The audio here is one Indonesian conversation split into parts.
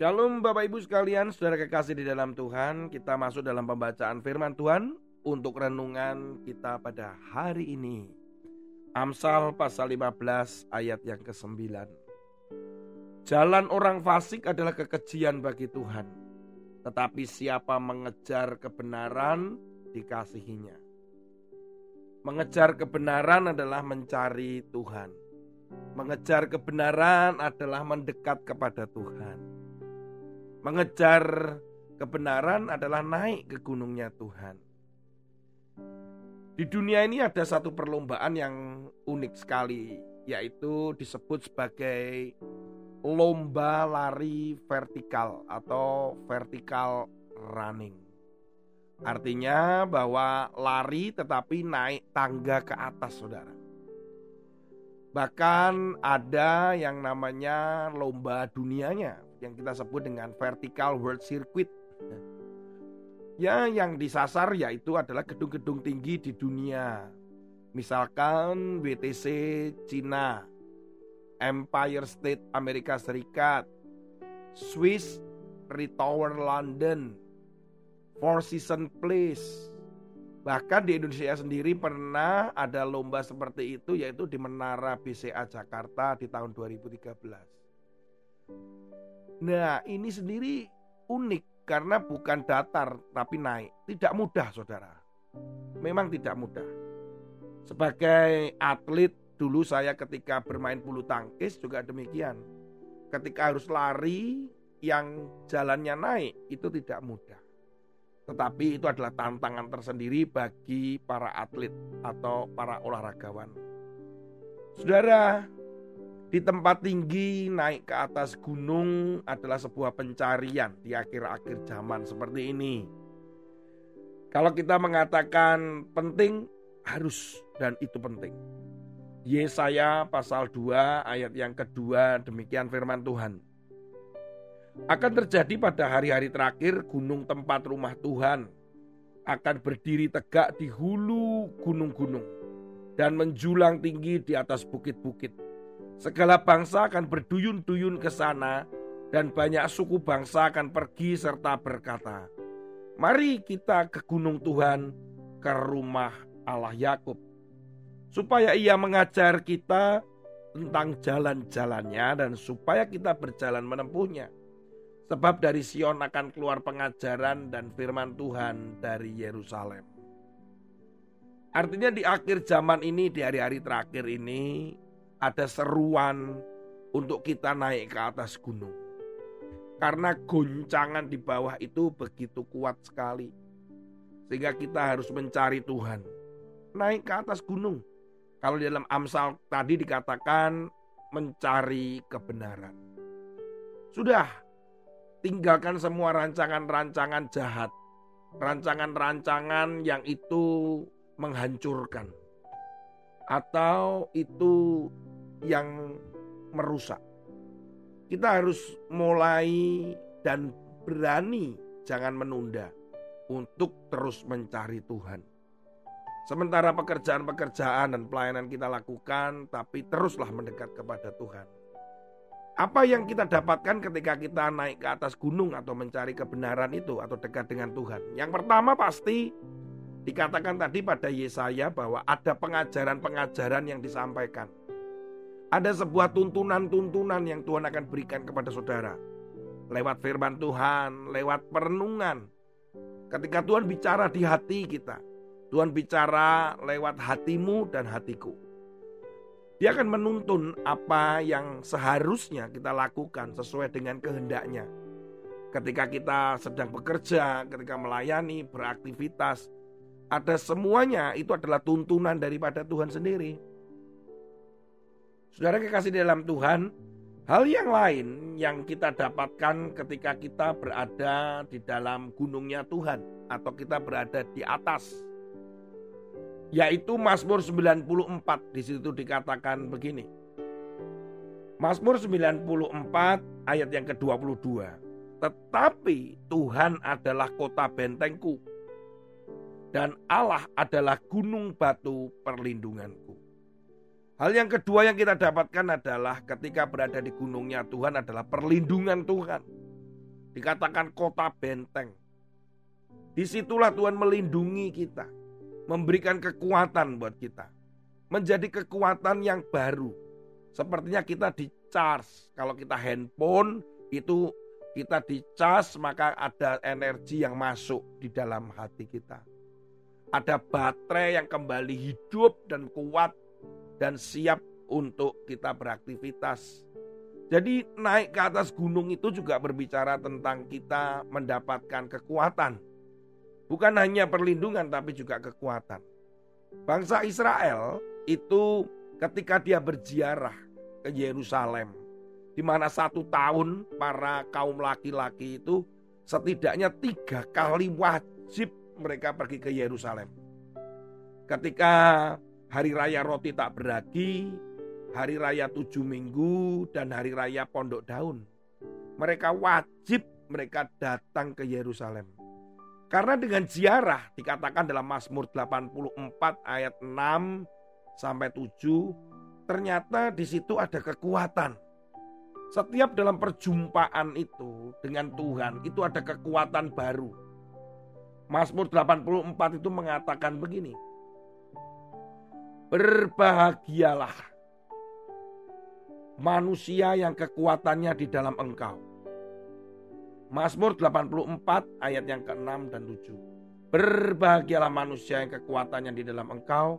Shalom Bapak Ibu sekalian, saudara kekasih di dalam Tuhan. Kita masuk dalam pembacaan firman Tuhan Untuk renungan kita pada hari ini. Amsal pasal 15 ayat yang ke-9 Jalan orang fasik adalah kekejian bagi Tuhan Tetapi siapa mengejar kebenaran dikasihinya. Mengejar kebenaran adalah mencari Tuhan. Mengejar kebenaran adalah mendekat kepada Tuhan Mengejar kebenaran adalah naik ke gunungnya Tuhan. Di dunia ini ada satu perlombaan yang unik sekali, yaitu disebut sebagai lomba lari vertikal atau vertical running. Artinya bahwa lari tetapi naik tangga ke atas, saudara. Bahkan ada yang namanya lomba dunianya, yang kita sebut dengan vertical world circuit. Ya, yang disasar yaitu adalah gedung-gedung tinggi di dunia. Misalkan WTC Cina, Empire State Amerika Serikat, Swiss Retower London, Four Seasons Place. Bahkan di Indonesia sendiri pernah ada lomba seperti itu yaitu di Menara BCA Jakarta di tahun 2013. Nah, ini sendiri unik karena bukan datar tapi naik. Tidak mudah, Saudara. Memang tidak mudah. Sebagai atlet dulu saya ketika bermain bulu tangkis juga demikian. Ketika harus lari yang jalannya naik itu tidak mudah. Tetapi itu adalah tantangan tersendiri bagi para atlet atau para olahragawan. Saudara, di tempat tinggi naik ke atas gunung adalah sebuah pencarian di akhir-akhir zaman seperti ini. Kalau kita mengatakan penting, harus dan itu penting. Yesaya pasal 2 ayat yang kedua demikian firman Tuhan. Akan terjadi pada hari-hari terakhir gunung tempat rumah Tuhan akan berdiri tegak di hulu gunung-gunung dan menjulang tinggi di atas bukit-bukit Segala bangsa akan berduyun-duyun ke sana dan banyak suku bangsa akan pergi serta berkata, "Mari kita ke gunung Tuhan, ke rumah Allah Yakub, supaya Ia mengajar kita tentang jalan-jalannya dan supaya kita berjalan menempuhnya." Sebab dari Sion akan keluar pengajaran dan firman Tuhan dari Yerusalem. Artinya di akhir zaman ini, di hari-hari terakhir ini, ada seruan untuk kita naik ke atas gunung. Karena goncangan di bawah itu begitu kuat sekali. Sehingga kita harus mencari Tuhan. Naik ke atas gunung. Kalau di dalam Amsal tadi dikatakan mencari kebenaran. Sudah, tinggalkan semua rancangan-rancangan jahat. Rancangan-rancangan yang itu menghancurkan. Atau itu yang merusak. Kita harus mulai dan berani, jangan menunda untuk terus mencari Tuhan. Sementara pekerjaan-pekerjaan dan pelayanan kita lakukan, tapi teruslah mendekat kepada Tuhan. Apa yang kita dapatkan ketika kita naik ke atas gunung atau mencari kebenaran itu atau dekat dengan Tuhan? Yang pertama pasti dikatakan tadi pada Yesaya bahwa ada pengajaran-pengajaran yang disampaikan. Ada sebuah tuntunan-tuntunan yang Tuhan akan berikan kepada saudara. Lewat firman Tuhan, lewat perenungan. Ketika Tuhan bicara di hati kita, Tuhan bicara lewat hatimu dan hatiku. Dia akan menuntun apa yang seharusnya kita lakukan sesuai dengan kehendaknya. Ketika kita sedang bekerja, ketika melayani, beraktivitas, ada semuanya itu adalah tuntunan daripada Tuhan sendiri. Saudara kekasih dalam Tuhan, hal yang lain yang kita dapatkan ketika kita berada di dalam gunungnya Tuhan atau kita berada di atas yaitu Mazmur 94 di situ dikatakan begini. Mazmur 94 ayat yang ke-22. Tetapi Tuhan adalah kota bentengku dan Allah adalah gunung batu perlindunganku. Hal yang kedua yang kita dapatkan adalah ketika berada di gunungnya Tuhan adalah perlindungan Tuhan. Dikatakan kota benteng. Di situlah Tuhan melindungi kita. Memberikan kekuatan buat kita. Menjadi kekuatan yang baru. Sepertinya kita di charge. Kalau kita handphone itu kita di charge maka ada energi yang masuk di dalam hati kita. Ada baterai yang kembali hidup dan kuat dan siap untuk kita beraktivitas. Jadi naik ke atas gunung itu juga berbicara tentang kita mendapatkan kekuatan. Bukan hanya perlindungan tapi juga kekuatan. Bangsa Israel itu ketika dia berziarah ke Yerusalem. Di mana satu tahun para kaum laki-laki itu setidaknya tiga kali wajib mereka pergi ke Yerusalem. Ketika hari raya roti tak beragi, hari raya tujuh minggu, dan hari raya pondok daun. Mereka wajib mereka datang ke Yerusalem. Karena dengan ziarah dikatakan dalam Mazmur 84 ayat 6 sampai 7, ternyata di situ ada kekuatan. Setiap dalam perjumpaan itu dengan Tuhan itu ada kekuatan baru. Mazmur 84 itu mengatakan begini. Berbahagialah manusia yang kekuatannya di dalam engkau. Mazmur 84 ayat yang ke-6 dan 7. Berbahagialah manusia yang kekuatannya di dalam engkau,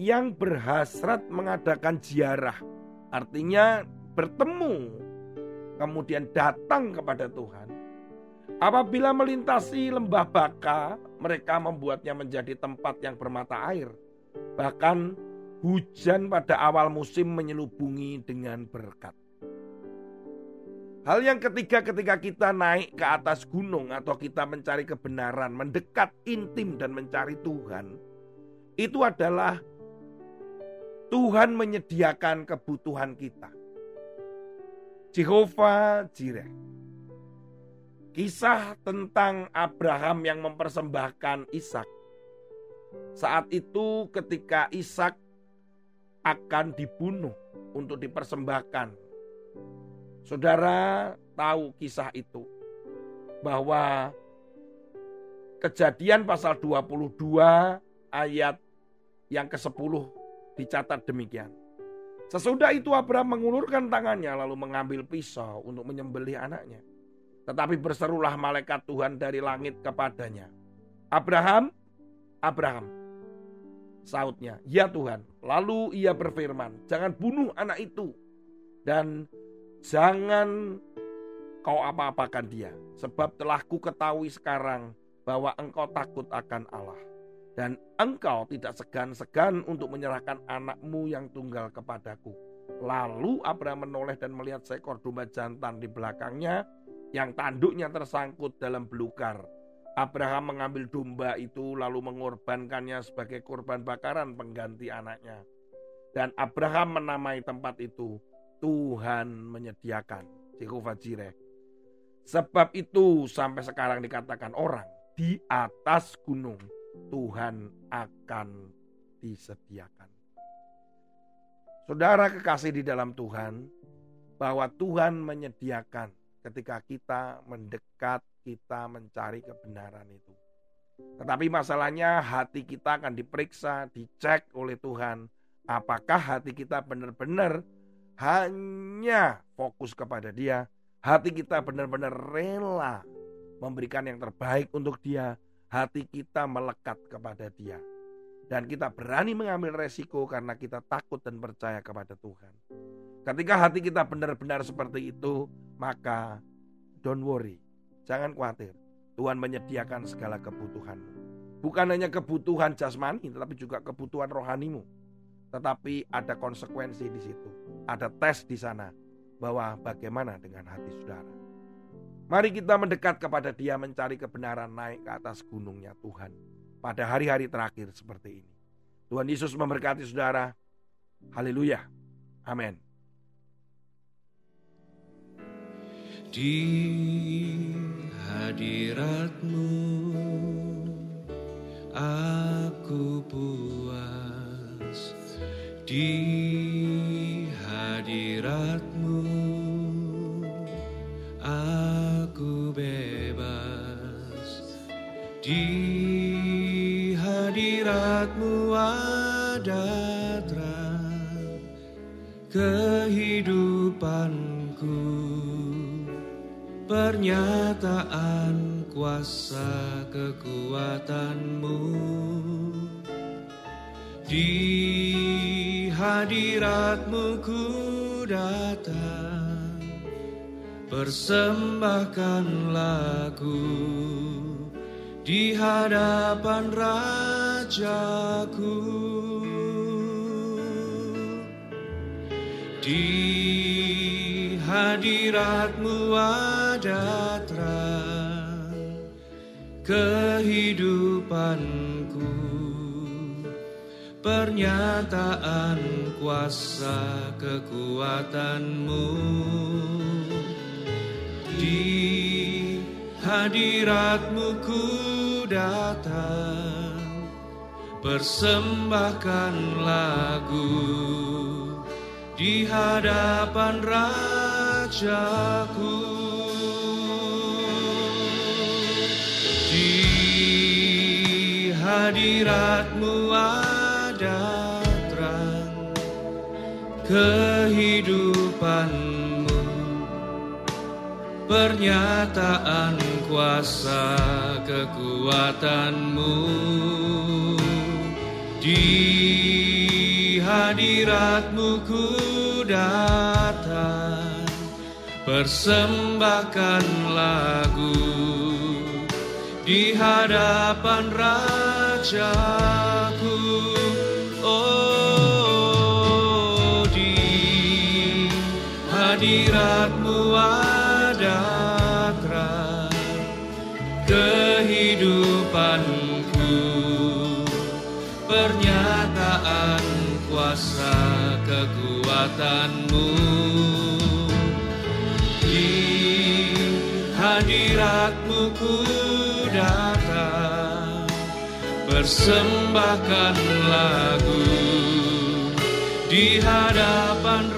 yang berhasrat mengadakan ziarah. Artinya bertemu, kemudian datang kepada Tuhan. Apabila melintasi lembah baka, mereka membuatnya menjadi tempat yang bermata air. Bahkan hujan pada awal musim menyelubungi dengan berkat. Hal yang ketiga ketika kita naik ke atas gunung atau kita mencari kebenaran, mendekat intim dan mencari Tuhan, itu adalah Tuhan menyediakan kebutuhan kita. Jehovah Jireh. Kisah tentang Abraham yang mempersembahkan Ishak. Saat itu ketika Ishak akan dibunuh untuk dipersembahkan. Saudara tahu kisah itu bahwa kejadian pasal 22 ayat yang ke-10 dicatat demikian. Sesudah itu Abraham mengulurkan tangannya lalu mengambil pisau untuk menyembelih anaknya. Tetapi berserulah malaikat Tuhan dari langit kepadanya. Abraham, Abraham, Sautnya, ya Tuhan. Lalu ia berfirman, jangan bunuh anak itu. Dan jangan kau apa-apakan dia. Sebab telah ku ketahui sekarang bahwa engkau takut akan Allah. Dan engkau tidak segan-segan untuk menyerahkan anakmu yang tunggal kepadaku. Lalu Abraham menoleh dan melihat seekor domba jantan di belakangnya yang tanduknya tersangkut dalam belukar Abraham mengambil domba itu lalu mengorbankannya sebagai korban bakaran pengganti anaknya. Dan Abraham menamai tempat itu Tuhan menyediakan Jehovah Jireh. Sebab itu sampai sekarang dikatakan orang di atas gunung Tuhan akan disediakan. Saudara kekasih di dalam Tuhan, bahwa Tuhan menyediakan ketika kita mendekat kita mencari kebenaran itu. Tetapi masalahnya hati kita akan diperiksa, dicek oleh Tuhan. Apakah hati kita benar-benar hanya fokus kepada dia? Hati kita benar-benar rela memberikan yang terbaik untuk dia. Hati kita melekat kepada dia. Dan kita berani mengambil resiko karena kita takut dan percaya kepada Tuhan. Ketika hati kita benar-benar seperti itu, maka don't worry. Jangan khawatir. Tuhan menyediakan segala kebutuhanmu. Bukan hanya kebutuhan jasmani, tetapi juga kebutuhan rohanimu. Tetapi ada konsekuensi di situ. Ada tes di sana bahwa bagaimana dengan hati saudara. Mari kita mendekat kepada dia mencari kebenaran naik ke atas gunungnya Tuhan. Pada hari-hari terakhir seperti ini. Tuhan Yesus memberkati saudara. Haleluya. Amin. Di hadiratmu. Aku puas di hadiratmu. Aku bebas Di hadiratmu. Ada terang kehidupanku Pernyataan kuasa kekuatanmu. Di hadiratmu ku datang Persembahkan lagu di hadapan Rajaku. Di hadiratmu ada terang. Kehidupanku Pernyataan kuasa kekuatanmu. Di hadiratmu ku datang Persembahkan lagu di hadapan Rajaku Di hadiratmu ada terang kehidupanmu Pernyataan kuasa kekuatanmu. Di hadiratmu ku datang Persembahkan lagu Di hadapan Rajaku. Oh di hadiratmu ada terang kehidupanku Pernyataan kuasa kekuatanmu hadiratmu ku datang Persembahkan lagu di hadapan